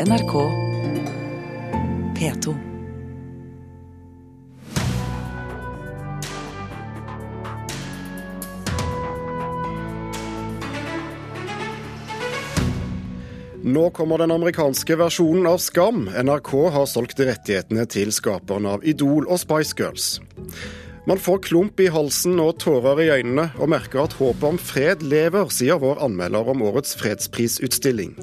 NRK P2. Nå kommer den amerikanske versjonen av Skam. NRK har solgt rettighetene til skaperne av Idol og Spice Girls. Man får klump i halsen og tårer i øynene, og merker at håpet om fred lever, sier vår anmelder om årets fredsprisutstilling.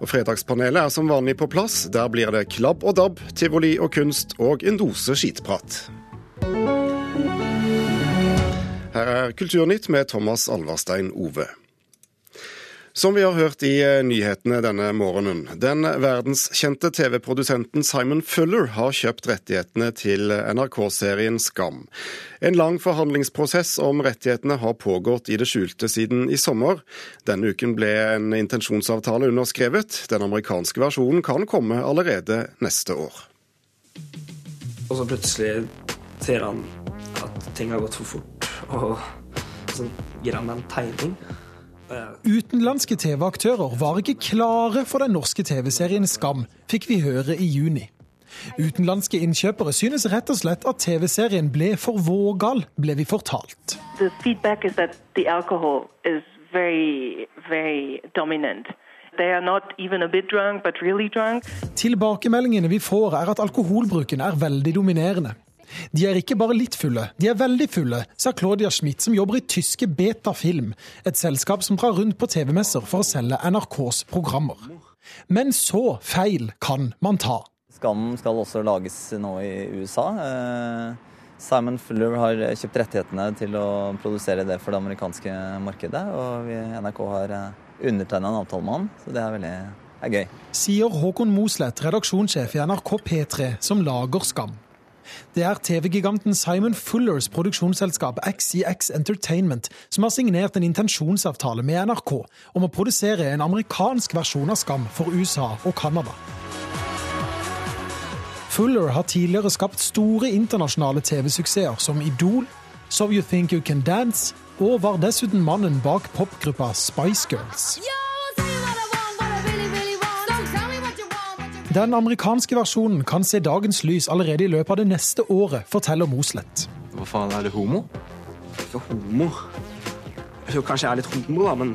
Og Fredagspanelet er som vanlig på plass. Der blir det klabb og dabb, tivoli og kunst og en dose skitprat. Her er Kulturnytt med Thomas Alverstein Ove. Som vi har hørt i eh, nyhetene denne morgenen, den verdenskjente TV-produsenten Simon Fuller har kjøpt rettighetene til NRK-serien Skam. En lang forhandlingsprosess om rettighetene har pågått i det skjulte siden i sommer. Denne uken ble en intensjonsavtale underskrevet. Den amerikanske versjonen kan komme allerede neste år. Og så plutselig ser han at ting har gått for fort, og så gir han meg en tegning. Utenlandske TV-aktører var ikke klare for den norske TV-serien Skam, fikk vi høre i juni. Utenlandske innkjøpere synes rett og slett at TV-serien ble for vågal, ble vi fortalt. Very, very really Tilbakemeldingene vi får, er at alkoholbruken er veldig dominerende. De er ikke bare litt fulle, de er veldig fulle, sa Claudia Schmidt, som jobber i tyske Beta Film, et selskap som drar rundt på TV-messer for å selge NRKs programmer. Men så feil kan man ta. Skam skal også lages nå i USA. Eh, Simon Fuller har kjøpt rettighetene til å produsere det for det amerikanske markedet. Og NRK har eh, undertegna en avtale med han, så det er veldig er gøy. Sier Håkon Mosleth, redaksjonssjef i NRK P3, som lager Skam. Det er TV-giganten Simon Fullers produksjonsselskap XCX Entertainment som har signert en intensjonsavtale med NRK om å produsere en amerikansk versjon av Skam for USA og Canada. Fuller har tidligere skapt store internasjonale TV-suksesser som Idol, So You Think You Can Dance, og var dessuten mannen bak popgruppa Spice Girls. Yeah! Den amerikanske versjonen kan se dagens lys allerede i løpet av det neste året, forteller Moslett. Hva faen, er det homo? Ikke homo. Jeg tror kanskje jeg er litt homo, da, men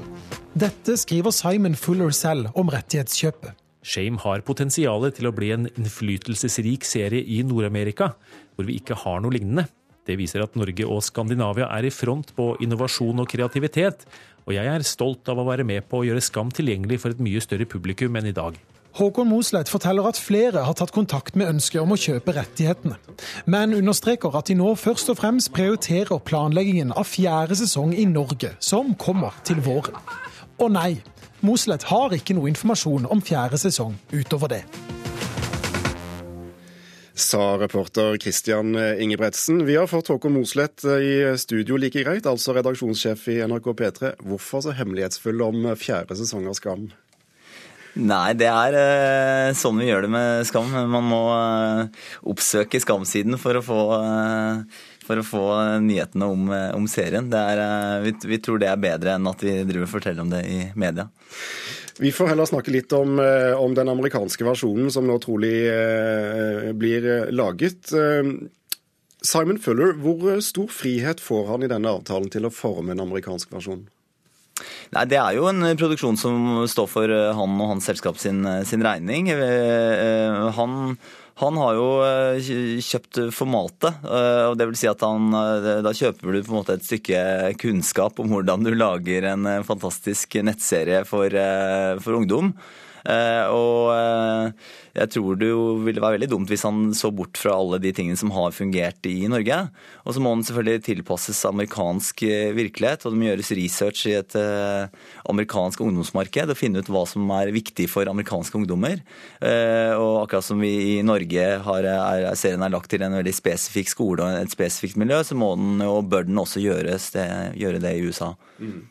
Dette skriver Simon Fuller selv om rettighetskjøpet. Shame har potensial til å bli en innflytelsesrik serie i Nord-Amerika, hvor vi ikke har noe lignende. Det viser at Norge og Skandinavia er i front på innovasjon og kreativitet, og jeg er stolt av å være med på å gjøre Skam tilgjengelig for et mye større publikum enn i dag. Håkon Mosleit forteller at flere har tatt kontakt med ønsket om å kjøpe rettighetene, men understreker at de nå først og fremst prioriterer planleggingen av fjerde sesong i Norge, som kommer til våren. Og nei, Mosleit har ikke noe informasjon om fjerde sesong utover det. Sa reporter Christian Ingebretsen. Vi har fått Håkon Mosleth i studio like greit, altså redaksjonssjef i NRK P3. Hvorfor så hemmelighetsfull om fjerde sesong av Skam? Nei, det er eh, sånn vi gjør det med Skam. Man må eh, oppsøke Skam-siden for å få eh, for å få nyhetene om, om serien. Er, vi, vi, tror det er bedre enn at vi driver og forteller om det i media. Vi får heller snakke litt om, om den amerikanske versjonen som nå trolig blir laget. Simon Fuller, hvor stor frihet får han i denne avtalen til å forme en amerikansk versjon? Nei, Det er jo en produksjon som står for eh, han og hans selskap sin, eh, sin regning. Eh, han, han har jo kjøpt formatet, og det vil si at han, da kjøper du på en måte et stykke kunnskap om hvordan du lager en fantastisk nettserie for, for ungdom. Og jeg tror det jo ville være veldig dumt hvis han så bort fra alle de tingene som har fungert i Norge. Og så må han selvfølgelig tilpasses amerikansk eh, virkelighet, og det må gjøres research i et eh, amerikansk ungdomsmarked og finne ut hva som er viktig for amerikanske ungdommer. Eh, og akkurat som vi i Norge har, er, serien er lagt til en veldig spesifikk skole og et spesifikt miljø, så må den og bør den også gjøres, det, gjøre det i USA. Mm.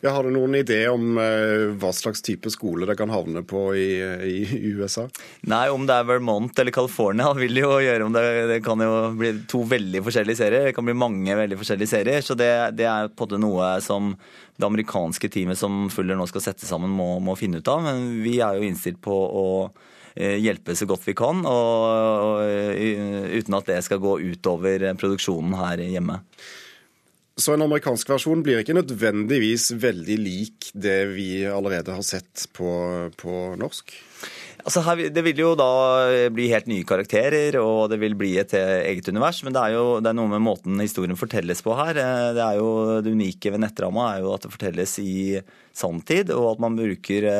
Ja, har du noen idé om uh, hva slags type skole det kan havne på i, i, USA? Nei, om det er Vermont eller California vil jo gjøre om det, det kan jo bli to veldig forskjellige serier. Det kan bli mange veldig forskjellige serier. Så det, det er på en måte noe som det amerikanske teamet som Fuller nå skal sette sammen, må, må finne ut av. Men vi er jo innstilt på å Eh, hjelpe så godt vi kan, og, og, eh, uten at det skal gå utover produksjonen her hjemme. Så en amerikansk versjon blir ikke nødvendigvis veldig lik det vi allerede har sett på, på norsk? Altså her, det vil jo da bli helt nye karakterer, og det vil bli et eget univers. Men det er jo det er noe med måten historien fortelles på her. Eh, det jo det unike ved nettramma er jo at det fortelles i sanntid, og at man bruker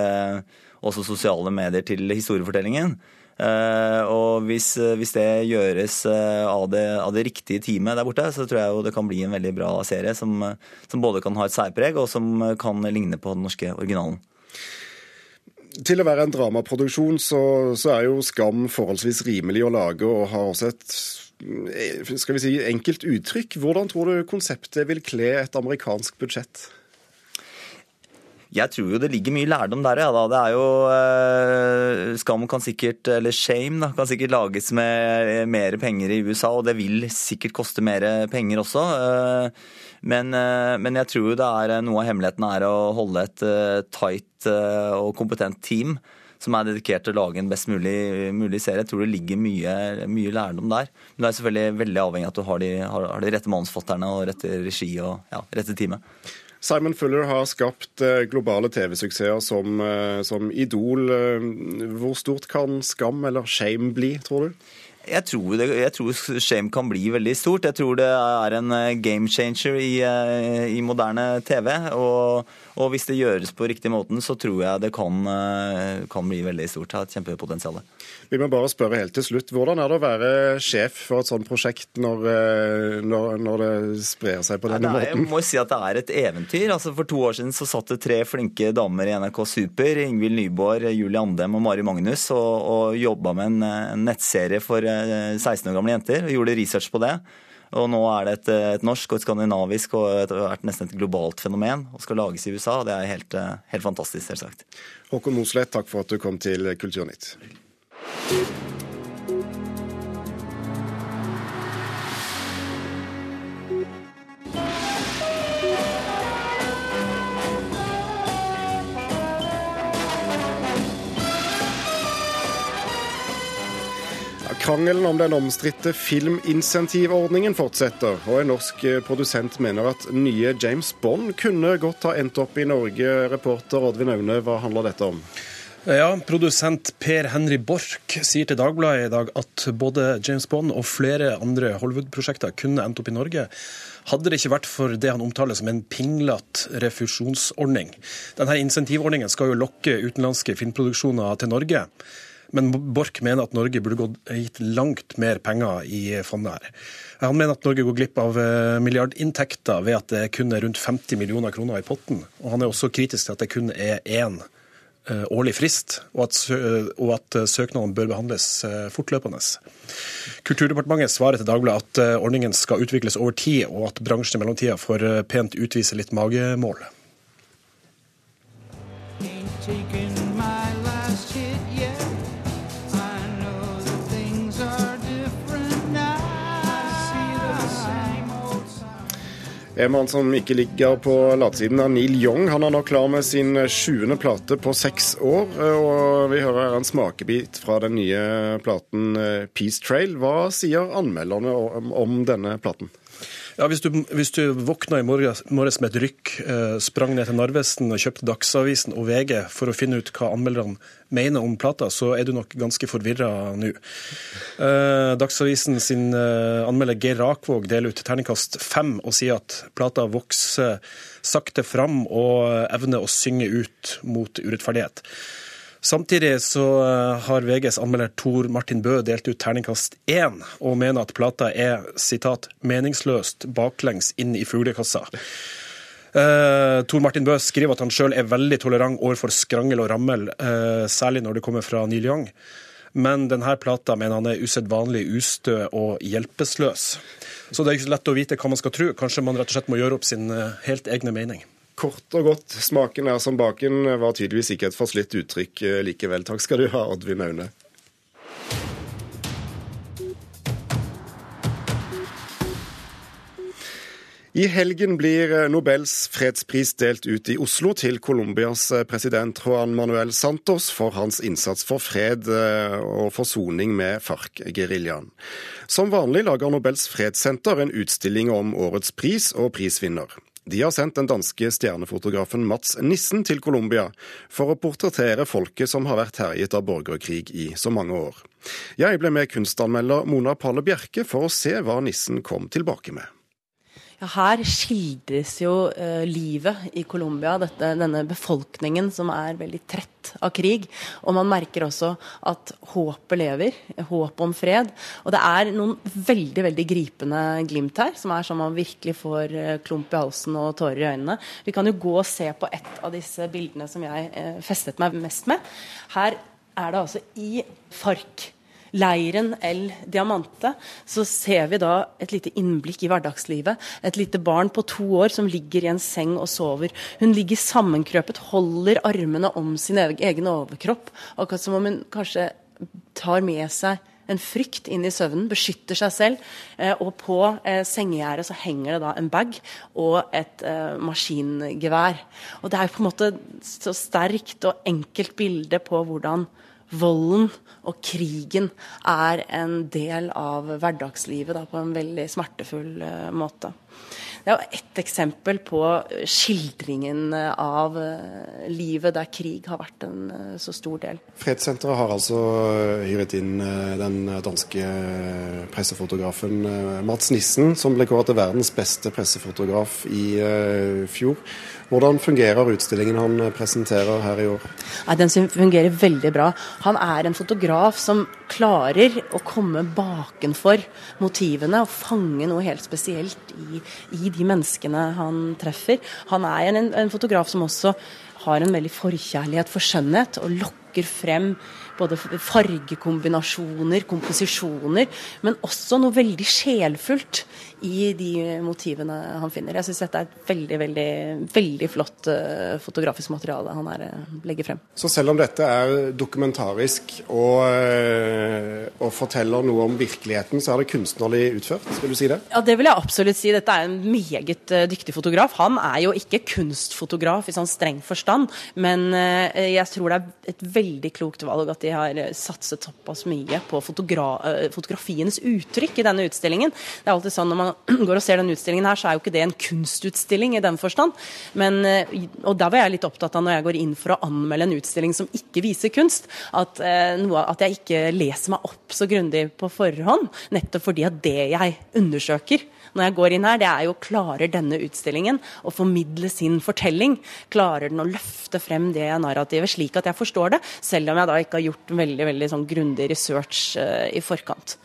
også sosiale medier til historiefortellingen. Uh, og hvis, hvis, det gjøres uh, av, det, av, det, riktige teamet der borte, så tror jeg jo det kan bli en veldig bra serie som, som både kan ha et særpreg og som kan ligne på den norske originalen. Til å være en dramaproduksjon så, så er jo Skam forholdsvis rimelig å lage og har også et skal vi si, enkelt uttrykk. Hvordan tror du konseptet vil kle et amerikansk budsjett? Jeg tror jo det ligger mye lærdom der, ja. Da. Det er jo eh, Skam kan sikkert, eller Shame, da, kan sikkert lages med mer penger i USA, og det vil sikkert koste mer penger også. Eh, men, eh, men jeg tror jo det er noe av hemmeligheten er å holde et tight og kompetent team som er dedikert til å lage en best mulig, mulig serie. Jeg tror det ligger mye, mye, lærdom der. Men det er selvfølgelig veldig avhengig av at du har de, har, har de rette manusforfatterne og rette regi og ja, rette teamet. Simon Fuller har skapt eh, globale TV-suksesser som, eh, som, Idol. Eh, hvor stort kan Skam eller Shame bli, tror du? Jeg tror, det, jeg tror, Shame kan bli veldig stort. Jeg tror det er en game changer i, i moderne TV. Og, og, hvis det gjøres på riktig måten, så tror jeg det kan, kan bli veldig stort. Det har et kjempepotensial. Vi må bare spørre helt til slutt. Hvordan er det å være sjef for et sånt prosjekt når, eh, når, når det sprer seg på denne er, måten? Jeg må si at det er et eventyr. Altså, for to år siden så satt det tre flinke damer i NRK Super, Ingvild Nyborg, Julie Andem og Mari Magnus, og, og jobba med en, en, nettserie for 16 eh, år gamle jenter. og Gjorde research på det. Og nå er det et, et, norsk og et skandinavisk og et, et, nesten et globalt fenomen og skal lages i USA. og Det er helt, eh, helt fantastisk, selvsagt. Håkon Mosleth, takk for at du kom til Kulturnytt. Krangelen om den omstridte filminsentivordningen fortsetter, og en norsk produsent mener at nye James Bond kunne godt ha endt opp i Norge. Reporter Oddvin Aune, hva handler dette om? Ja, Produsent Per Henry Borch sier til Dagbladet i dag at både James Bond og flere andre Hollywood-prosjekter kunne endt opp i Norge. Hadde det ikke vært for det han omtaler som en pinglete refusjonsordning. Denne insentivordningen skal jo lokke utenlandske filmproduksjoner til Norge. Men Borch mener at Norge burde gitt langt mer penger i fondet her. Han mener at Norge går glipp av eh, milliardinntekter ved at det kun er rundt 50 millioner kroner i potten. Og han er også kritisk til at det kun er én Eh, årlig frist, og at, og at søknaden søknadene bør behandles eh, fortløpende. Kulturdepartementet svarer til Dagbladet at ordningen skal utvikles over tid, og at bransjen i mellomtida får pent utvise litt magemål. En mann som ikke ligger på latsiden av Neil Young. Han er nå klar med sin sjuende plate på seks år. Og vi hører en smakebit fra den nye platen eh, Peace Trail. Hva sier anmelderne om denne platen? Ja, hvis du, hvis du våkna i morges, med et rykk, eh, sprang ned til Narvesen og kjøpte Dagsavisen og VG for å finne ut hva anmelderne mener om plata, så er du nok ganske forvirra nå. Eh, Dagsavisen sin eh, anmelder Geir Rakvåg deler ut terningkast fem og sier at plata vokser sakte fram og evner å synge ut mot urettferdighet. Samtidig så eh, har VGs anmelder Tor Martin Bø delt ut terningkast én, og mener at plata er sitat, 'meningsløst baklengs inn i fuglekassa'. Uh, Tor Martin Bø skriver at han sjøl er veldig tolerant overfor skrangel og rammel, uh, særlig når det kommer fra Neil Young. men denne plata mener han er usedvanlig ustø og hjelpeløs. Så det er ikke så lett å vite hva man skal tro. Kanskje man rett og slett må gjøre opp sin helt egne mening. Kort og godt, smaken er som baken, var tydeligvis ikke et forslitt uttrykk eh, likevel. Takk skal du ha, Oddvin Aune. I helgen blir eh, Nobels fredspris delt ut i Oslo til Colombias eh, president Juan Manuel Santos for hans innsats for fred og forsoning med FARC-geriljaen. Som vanlig lager Nobels fredssenter en utstilling om årets pris og prisvinner. De har sendt den danske stjernefotografen Mats Nissen til Colombia for å portrettere folket som har vært herjet av borgerkrig i så mange år. Jeg ble med kunstanmelder Mona Palle Bjerke for å se hva Nissen kom tilbake med. Ja, her skildres jo uh, livet i Colombia, denne befolkningen som er veldig trett av krig. Og man merker også at håpet lever, håp om fred. Og det er noen veldig veldig gripende glimt her, som er sånn man virkelig får uh, klump i halsen og tårer i øynene. Vi kan jo gå og se på et av disse bildene som jeg uh, festet meg mest med. Her er det altså i FARC leiren El Diamante, så ser vi da et lite innblikk i hverdagslivet. Et lite barn på to år som ligger i en seng og sover. Hun ligger sammenkrøpet, holder armene om sin egen overkropp, akkurat som om hun kanskje tar med seg en frykt inn i søvnen, beskytter seg selv. Eh, og på eh, sengegjerdet så henger det da en bag og et eh, maskingevær. Og det er på en måte så sterkt og enkelt bilde på hvordan volden og krigen er en del av hverdagslivet da, på en veldig smertefull uh, måte. Det er jo ett eksempel på skildringen av uh, livet der krig har vært en så stor del. Fredssenteret har altså hyret inn den danske pressefotografen Mats Nissen, som ble kåret til verdens beste pressefotograf i fjor. Hvordan fungerer utstillingen han presenterer her i år? Ja, den fungerer veldig bra. Han er en fotograf som klarer å komme bakenfor motivene og fange noe helt spesielt i, i de menneskene han treffer. Han er en, en fotograf som også har en veldig forkjærlighet for skjønnhet og lokker frem både fargekombinasjoner, komposisjoner, men også noe veldig sjelfullt i de motivene han finner. Jeg syns dette er et veldig veldig, veldig flott uh, fotografisk materiale han her, uh, legger frem. Så selv om dette er dokumentarisk og, uh, og, forteller noe om virkeligheten, så er det kunstnerlig utført? Vil du si det? Ja, det vil jeg absolutt si. Dette er en meget dyktig fotograf. Han er jo ikke kunstfotograf i sånn streng forstand, men jeg tror det er et veldig klokt valg at de har satset såpass mye på fotogra fotografienes uttrykk i denne utstillingen. Det er alltid sånn når man går og ser denne utstillingen her, så er jo ikke det en kunstutstilling i den forstand. Men, eh, og der var jeg litt opptatt av når jeg går inn for å anmelde en utstilling som ikke viser kunst, at, eh, noe, at jeg ikke leser meg opp så grundig på forhånd. Nettopp fordi at det jeg undersøker når jeg går inn her, det er jo klarer denne utstillingen å formidle sin fortelling? Klarer den å løfte frem det narrativet slik at jeg forstår det, selv om jeg da ikke har gjort veldig, veldig sånn grundig research uh, i forkant?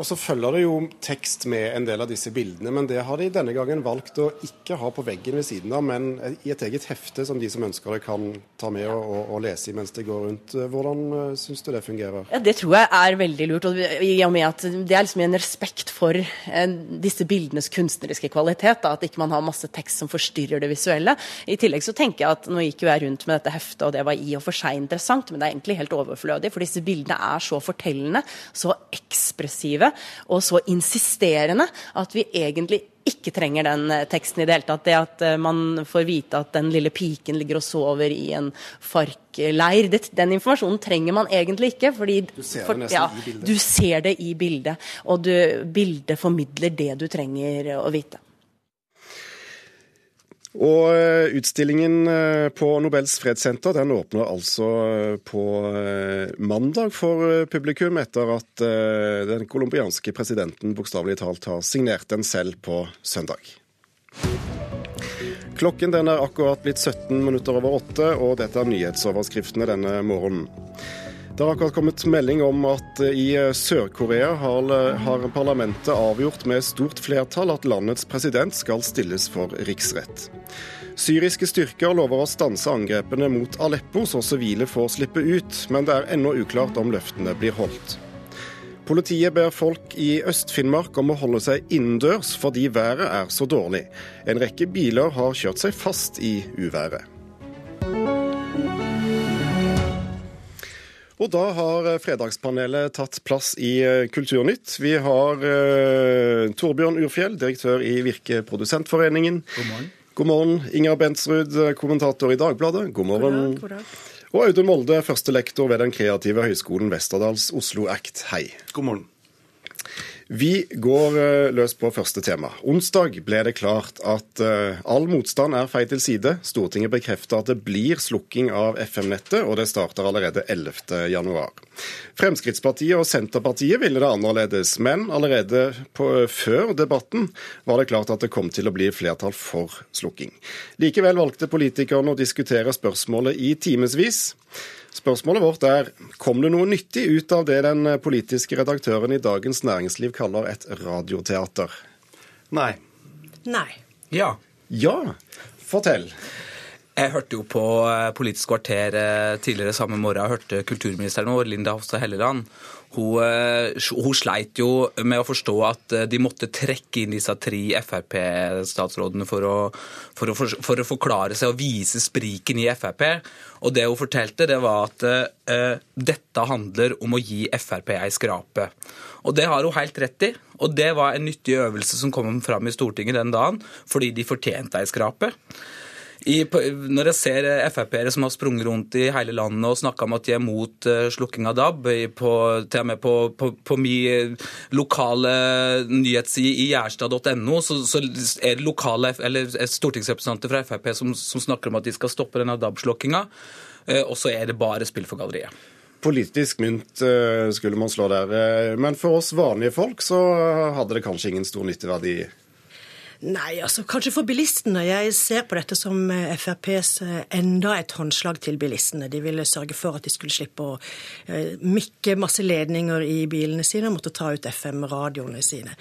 Og så følger det jo tekst med en del av disse bildene, men det har de denne gangen valgt å ikke ha på veggen ved siden av, men i et eget hefte som de som ønsker det kan ta med og, og, lese i mens det går rundt. Hvordan uh, syns du det fungerer? Ja, Det tror jeg er veldig lurt. og i og med at Det er liksom en respekt for uh, disse bildenes kunstneriske kvalitet. Da, at ikke man har masse tekst som forstyrrer det visuelle. I tillegg så tenker jeg at nå gikk jo jeg rundt med dette heftet, og det var i og for seg interessant, men det er egentlig helt overflødig, for disse bildene er så fortellende, så ekspressive og så insisterende at vi egentlig ikke trenger den eh, teksten i det hele tatt. Det at eh, man får vite at den lille piken ligger og sover i en FARC-leir, den informasjonen trenger man egentlig ikke. fordi Du ser det nesten ja, i bildet. Du ser det i bildet, og du, bildet formidler det du trenger å vite. Og eh, utstillingen eh, på Nobels fredssenter den åpner altså eh, på mandag for publikum, etter at den colombianske presidenten bokstavelig talt har signert den selv på søndag. Klokken den er akkurat blitt 17 minutter over åtte, og dette er nyhetsoverskriftene denne morgenen. Det har akkurat kommet melding om at i Sør-Korea har, har parlamentet avgjort med stort flertall at landets president skal stilles for riksrett. Syriske styrker lover å stanse angrepene mot Aleppo, så sivile får slippe ut, men det er ennå uklart om løftene blir holdt. Politiet ber folk i Øst-Finnmark om å holde seg innendørs fordi været er så dårlig. En rekke biler har kjørt seg fast i uværet. Og da har Fredagspanelet tatt plass i eh, Kulturnytt. Vi har uh, Torbjørn Urfjell, direktør i Virke Produsentforeningen. God morgen. God morgen. Inger Bentsrud, kommentator i Dagbladet. God morgen. God dag, god dag. Og Audun Molde, førstelektor ved Den kreative høgskolen Westerdals Oslo Act. Hei. God morgen. Vi går eh, løs på første tema. Onsdag ble det klart at uh, all motstand er feil til side. Stortinget bekrefter at det blir slukking av FM-nettet, og det starter allerede 11.1. Fremskrittspartiet og Senterpartiet ville det annerledes, men allerede på, før debatten var det klart at det kom til å bli flertall for slukking. Likevel valgte politikerne å diskutere spørsmålet i timevis. Spørsmålet vårt er kom det noe nyttig ut av det den politiske redaktøren i Dagens Næringsliv kaller et radioteater? Nei. Nei. Ja. Ja. Fortell. Jeg hørte jo på eh, Politisk kvarter eh, tidligere samme morgen. Jeg hørte kulturministeren vår, Linda Hofstad Helleland. Hun, eh, hun, sleit jo med å forstå at de måtte trekke inn disse tre Frp-statsrådene for, for, for, for, å forklare seg og vise spriken i Frp. Og det hun fortalte, det var at uh, dette handler om å gi Frp ei skrape. Og det har hun helt rett i. Og det var en nyttig øvelse som kom fram i Stortinget den dagen, fordi de fortjente ei skrape. I, når jeg ser Frp-ere som har sprunget rundt i hele landet og snakka om at de er mot uh, slukking av DAB, på, til og med på, på, på min lokale nyhetsside i gjerstad.no, så, så, er det lokale, eller stortingsrepresentanter fra Frp som, som, snakker om at de skal stoppe denne DAB-slukkinga, og så er det bare spill for galleriet. Politisk mynt skulle man slå der. Men for oss vanlige folk så hadde det kanskje ingen stor nytteverdi Nei, altså kanskje for bilistene. Jeg ser på dette som eh, FrPs eh, enda et håndslag til bilistene. De ville sørge for at de skulle slippe å mykke mikke masse ledninger i bilene sine og måtte ta ut FM-radioene sine.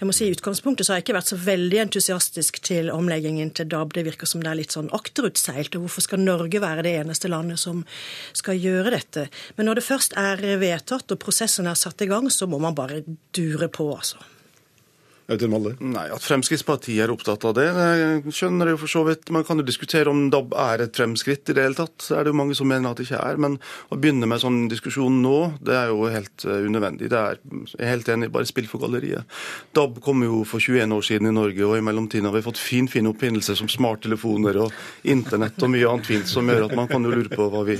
Jeg må si I utgangspunktet så har jeg ikke vært så veldig entusiastisk til omleggingen til DAB. Det virker som det er litt sånn akterutseilt. Og hvorfor skal Norge være det eneste landet som skal gjøre dette? Men når det først er vedtatt og prosessen er satt i gang, så må man bare dure på, altså. Nei, At Fremskrittspartiet er opptatt av det, det skjønner jeg jo for så vidt. Man kan jo diskutere om DAB er et fremskritt i det hele tatt. Det er det jo mange som mener at det ikke er. Men å begynne med sånn diskusjon nå, det er jo helt uh, unødvendig. Det er, jeg er helt enig, bare spill for galleriet. DAB kom jo for 21 år siden i Norge, og i mellomtiden har vi fått fin, fin oppfinnelser som smarttelefoner og internett og mye annet fint som gjør at man kan jo lure på hva vi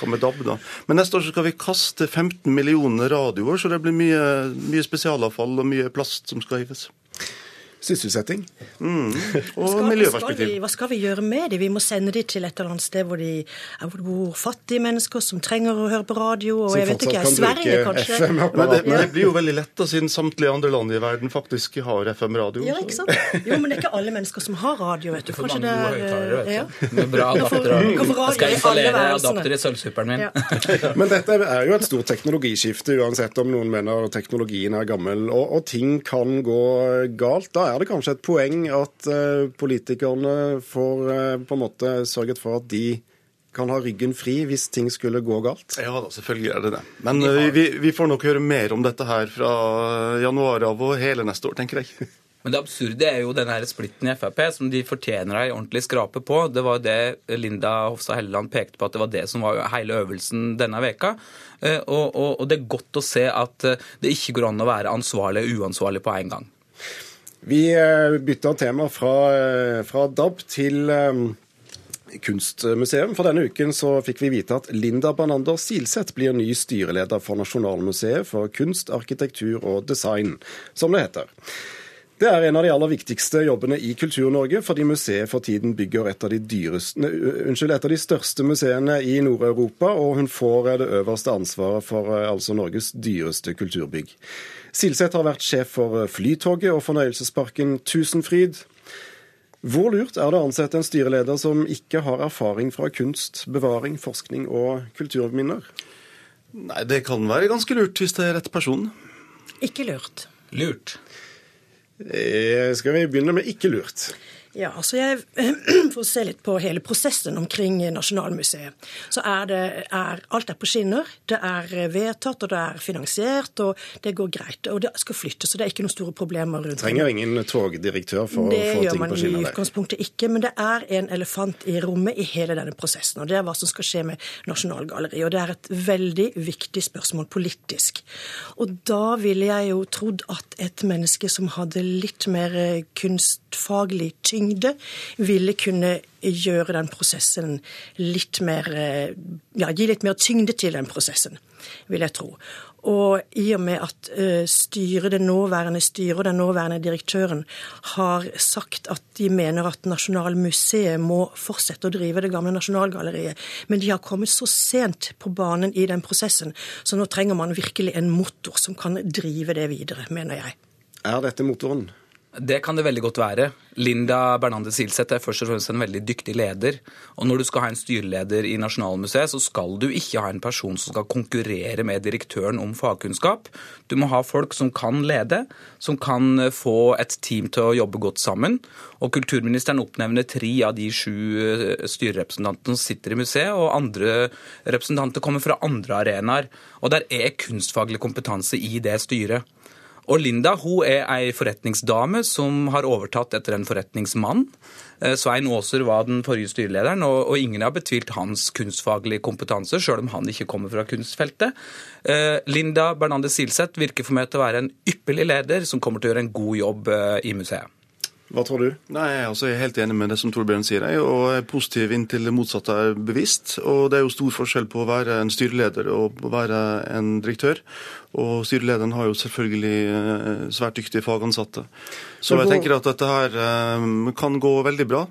skal med DAB, da. Men neste år skal vi kaste 15 millioner radioer, så det blir mye, mye spesialavfall og mye plast som skal hives sysselsetting mm. og skal, miljøperspektiv. Skal vi, hva skal vi gjøre med dem? Vi må sende dem til et eller annet sted hvor, de, hvor det bor fattige mennesker som trenger å høre på radio. og som jeg vet ikke, Sverige kanskje? Men det, men det, blir jo veldig lett, da, siden samtlige andre land i verden faktisk har FM-radio. Ja, ikke sant? Jo, men det er ikke alle mennesker som har radio, vet du. Kanskje det er ja. Bra adapter. Skal installere adapter i sølvsuperen min. Ja. men dette er jo et stort teknologiskifte, uansett om noen mener teknologien er gammel. Og, og ting kan gå galt. Da er det kanskje et poeng at uh, politikerne får uh, på en måte sørget for at de kan ha ryggen fri hvis ting skulle gå galt? Ja da, selvfølgelig er det det. Men uh, vi, vi, får nok høre mer om dette her fra januar av og hele neste år, tenker jeg. Men det absurde er jo denne splitten i Frp, som de fortjener ei ordentlig skrape på. Det var det Linda Hofstad Helleland pekte på, at det var det som var hele øvelsen denne veka. Og, og, og det er godt å se at det ikke går an å være ansvarlig og uansvarlig på en gang. Vi bytta bytter tema fra, eh, fra DAB til um, kunstmuseum. For denne uken så fikk vi vite at Linda Banander Silseth blir ny styreleder for Nasjonalmuseet for kunst, arkitektur og design, som det heter. Det er en av de aller viktigste jobbene i Kultur-Norge, fordi museet for tiden bygger et av, dyreste, unnskyld, et av de største museene i Nord-Europa, og hun får det øverste ansvaret for altså Norges dyreste kulturbygg. Silseth har vært sjef for Flytoget og fornøyelsesparken Tusenfryd. Hvor lurt er det å ansette en styreleder som ikke har erfaring fra kunst, bevaring, forskning og kulturminner? Nei, Det kan være ganske lurt hvis det er rett person. Ikke lurt. Lurt. Eh, skal vi begynne med ikke lurt? Ja, altså jeg, For å se litt på hele prosessen omkring Nasjonalmuseet, så er det er, alt er på skinner. Det er vedtatt, og det er finansiert, og det går greit. Og det skal flyttes, så det er ikke noen store problemer rundt Trenger ingen togdirektør for det å få ting på skinner? Det gjør man i utgangspunktet ikke, men det er en elefant i rommet i hele denne prosessen. og Det er hva som skal skje med Nasjonalgalleriet. Og det er et veldig viktig spørsmål politisk. Og da ville jeg jo trodd at et menneske som hadde litt mer eh, kunstfaglig tyngde, ville kunne gjøre den prosessen litt mer eh, Ja, gi litt mer tyngde til den prosessen, vil jeg tro. Og i og med at eh, styret, det nåværende styret og den nåværende direktøren har sagt at de mener at Nasjonalmuseet må fortsette å drive det gamle Nasjonalgalleriet, men de har kommet så sent på banen i den prosessen, så nå trenger man virkelig en motor som kan drive det videre, mener jeg. Er dette motoren? Det kan det veldig godt være. Linda Bernande Silseth er først og fremst en veldig dyktig leder. Og når du skal ha en styreleder i Nasjonalmuseet, så skal du ikke ha en person som skal konkurrere med direktøren om fagkunnskap. Du må ha folk som kan lede, som kan få et team til å jobbe godt sammen. Og kulturministeren oppnevner tre av de sju eh, styrerepresentantene som sitter i museet, og andre representanter kommer fra andre arenaer. Og der er kunstfaglig kompetanse i det styret. Og Linda hun er ei forretningsdame som har overtatt etter en forretningsmann. Eh, Svein Aaser var den forrige styrelederen, og, ingen har betvilt hans kunstfaglige kompetanse, sjøl om han ikke kommer fra kunstfeltet. Eh, Linda Bernande Silseth virker for meg til å være en ypperlig leder som kommer til å gjøre en god jobb eh, i museet. Hva tror du? Nei, altså Jeg er helt enig med det som Torbjørn sier, jeg, er positiv inntil det motsatte er bevisst. Og Det er jo stor forskjell på å være en styreleder og å være en direktør. Og styrelederen har jo selvfølgelig eh, svært dyktige fagansatte. Så jeg tenker at dette her eh, kan gå veldig bra.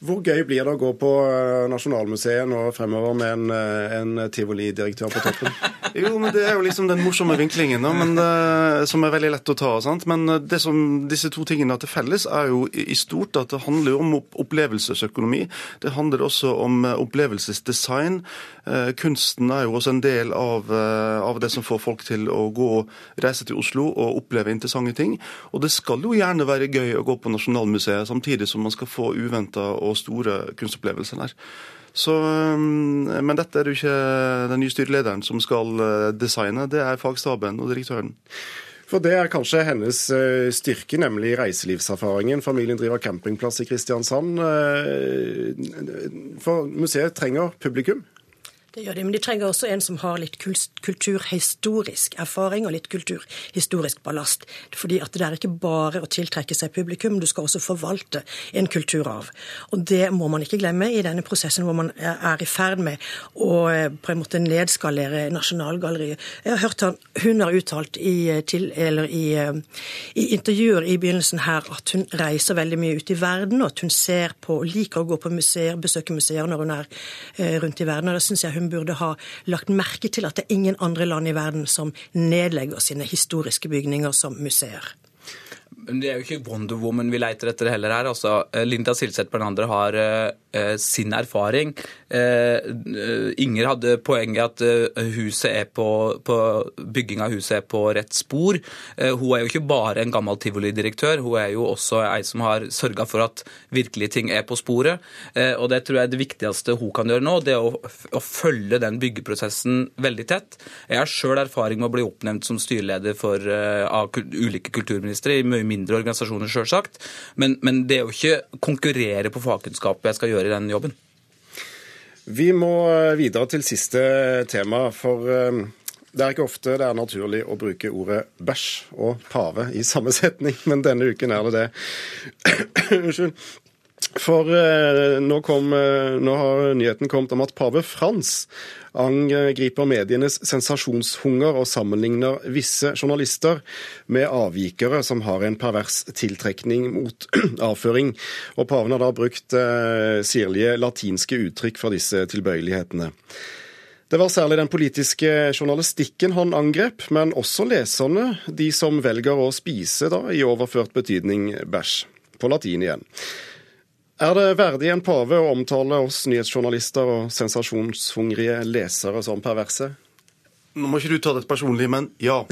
Hvor gøy blir det å gå på eh, Nasjonalmuseet nå fremover med en, eh, en tivolidirektør på toppen? Jo, men Det er jo liksom den morsomme vinklingen, men, eh, som er veldig lett å ta. sant? Men det som disse to tingene har til felles, er jo i stort at det handler om opplevelsesøkonomi. Det handler også om opplevelsesdesign. Kunsten er jo også en del av, av det som får folk til å gå og reise til Oslo og oppleve interessante ting. Og det skal jo gjerne være gøy å gå på Nasjonalmuseet, samtidig som man skal få uventa og store kunstopplevelser der. Så, eh, men dette er jo ikke den nye styrelederen som skal eh, designe, det er fagstaben og direktøren. For det er kanskje hennes eh, styrke, nemlig reiselivserfaringen. Familien driver campingplass i Kristiansand. Eh, For museet trenger publikum. Det gjør de, men de trenger også en som har litt kulturhistorisk erfaring og litt kulturhistorisk ballast. Fordi at det er ikke bare å tiltrekke seg publikum, du skal også forvalte en kulturarv. Og det må man ikke glemme i denne prosessen hvor man er i ferd med å eh, på en måte nedskalere Nasjonalgalleriet. Jeg har hørt han, Hun har uttalt i, eh, til, i, eh, i intervjuer i begynnelsen her at hun reiser veldig mye ut i verden, og at hun ser på, liker å gå på museer, besøke museer når hun er rundt i verden. og det synes jeg hun burde ha lagt merke til at det er ingen andre land i verden som nedlegger sine historiske bygninger som museer. Men det er jo ikke Wonder Woman vi leter etter heller her. Altså, eh, Linda Silseth Bernander har eh, sin erfaring. Eh, Inger hadde poenget at huset er på, på, bygging av huset er på rett spor. Uh, hun er jo ikke bare en gammel tivolidirektør, hun er jo også ei som har sørga for at virkelige ting er på sporet. Og det tror jeg er det viktigste hun kan gjøre nå, det er å, å følge den byggeprosessen veldig tett. Jeg har sjøl erfaring med å bli oppnevnt som styreleder for, av ulike kulturministre i mye mindre organisasjoner, sjølsagt. Men, men det er jo ikke konkurrere på fagkunnskap jeg skal gjøre i den jobben. Vi må eh, videre til siste tema, for eh, det er ikke ofte det er naturlig å bruke ordet bæsj og pave i samme setning, men denne uken er det det. Unnskyld. For eh, nå, kom, eh, nå har nyheten kommet om at pave Frans angriper medienes sensasjonshunger og sammenligner visse journalister med avvikere som har en pervers tiltrekning mot avføring. Og paven har da brukt eh, sirlige latinske uttrykk for disse tilbøyelighetene. Det var særlig den politiske journalistikken han angrep, men også leserne, de som velger å spise da, i overført betydning bæsj. På latin igjen. Er det verdig en pave å omtale oss nyhetsjournalister og sensasjonshungrige lesere som perverse? Nå må ikke du ta det personlig, men ja.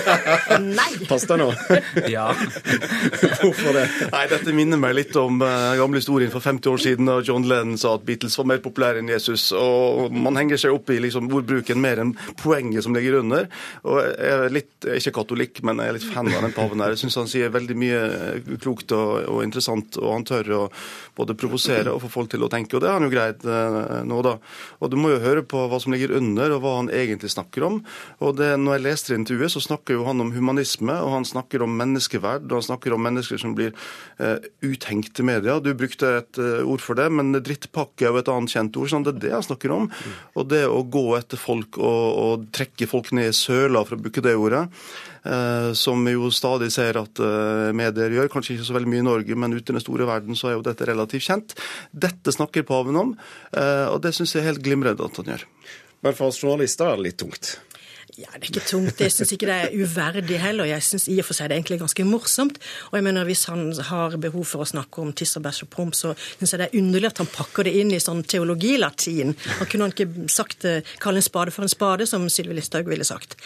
Nei! Pass deg nå. Ja. Hvorfor det? Nei, Dette minner meg litt om uh, gamle historien for 50 år siden da John Lennon sa at Beatles var mer populære enn Jesus. og Man henger seg opp i liksom, ordbruken mer enn poenget som ligger under. og Jeg er litt, jeg er ikke katolikk, men jeg er litt fan av den paven her. Jeg syns han sier veldig mye eh, klokt og, og, interessant, og han tør å både provosere og få folk til å tenke. Og det har han jo greid uh, nå, da. Og du må jo høre på hva som ligger under, og hva han egentlig snakker snakker om. Og det, når jeg leste intervjuet, så snakker jo han om humanisme, og han snakker om menneskeverd, og han snakker om mennesker som blir eh, uthengt i media. Du brukte et eh, ord for det, men drittpakke er jo et annet kjent ord. sånn Det er det han snakker om. Og det å gå etter folk og, og trekke folk ned i søla, for å bruke det ordet. Eh, som vi jo stadig ser at eh, medier gjør. Kanskje ikke så veldig mye i Norge, men ute i den store verden så er jo dette relativt kjent. Dette snakker paven om, eh, og det syns jeg er helt glimrende at han gjør. Men for oss journalister er det litt tungt. Ja, Det er ikke tungt. Jeg syns ikke det er uverdig heller. Jeg syns i og for seg det er egentlig ganske morsomt. Og jeg mener hvis han har behov for å snakke om tiss og bæsj og promp, så syns jeg det er underlig at han pakker det inn i sånn teologilatin. Han kunne han ikke sagt kalle en spade for en spade, som Sylvi Listhaug ville sagt.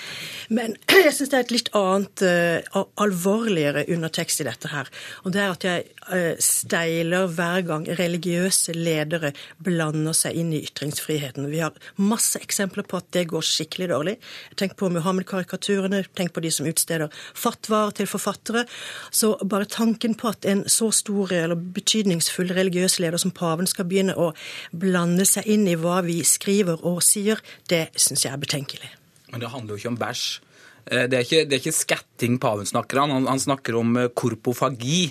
Men jeg syns det er et litt annet, uh, alvorligere undertekst i dette her. Og det er at jeg uh, steiler hver gang religiøse ledere blander seg inn i ytringsfriheten. Vi har masse eksempler på at det går skikkelig dårlig. Tenk på Muhammed-karikaturene, tenk på de som utsteder fatwaer til forfattere. Så bare tanken på at en så stor eller betydningsfull religiøs leder som paven skal begynne å blande seg inn i hva vi skriver og sier, det syns jeg er betenkelig. Men det handler jo ikke om bæsj. Eh, det er, ikke, det er ikke skatting paven snakker om, han, han snakker om eh, korpofagi.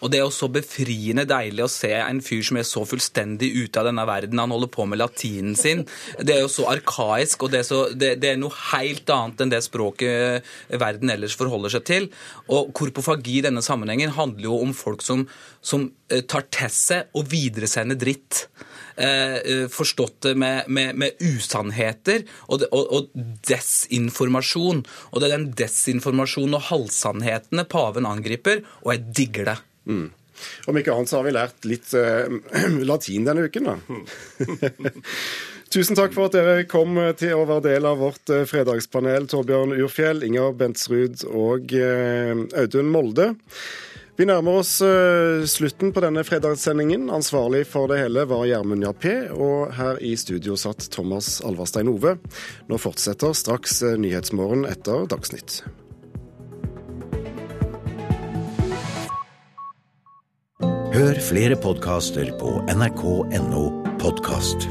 Og det er jo så befriende deilig å se en fyr som er så fullstendig ute av denne verden. Han holder på med latinen sin. Det er jo så arkaisk, og det er, så, det, det er noe helt annet enn det språket eh, verden ellers forholder seg til. Og korpofagi i denne sammenhengen handler jo om folk som, som tar til seg og videresender dritt. Forstått det med, med, med usannheter og, og, og, desinformasjon. Og det er den desinformasjonen og halvsannhetene paven angriper, og jeg digger det. Mm. Om ikke annet så har vi lært litt uh, latin denne uken, da. Tusen takk for at dere kom til å være del av vårt fredagspanel, Torbjørn Urfjell, Inger Bentsrud og uh, Audun Molde. Vi nærmer oss uh, slutten på denne fredagssendingen. Ansvarlig for det hele var Gjermund Jappé, og her i studio satt Thomas Alvarstein Ove. Nå fortsetter straks uh, Nyhetsmorgen etter Dagsnytt. Hør flere podkaster på nrk.no podkast.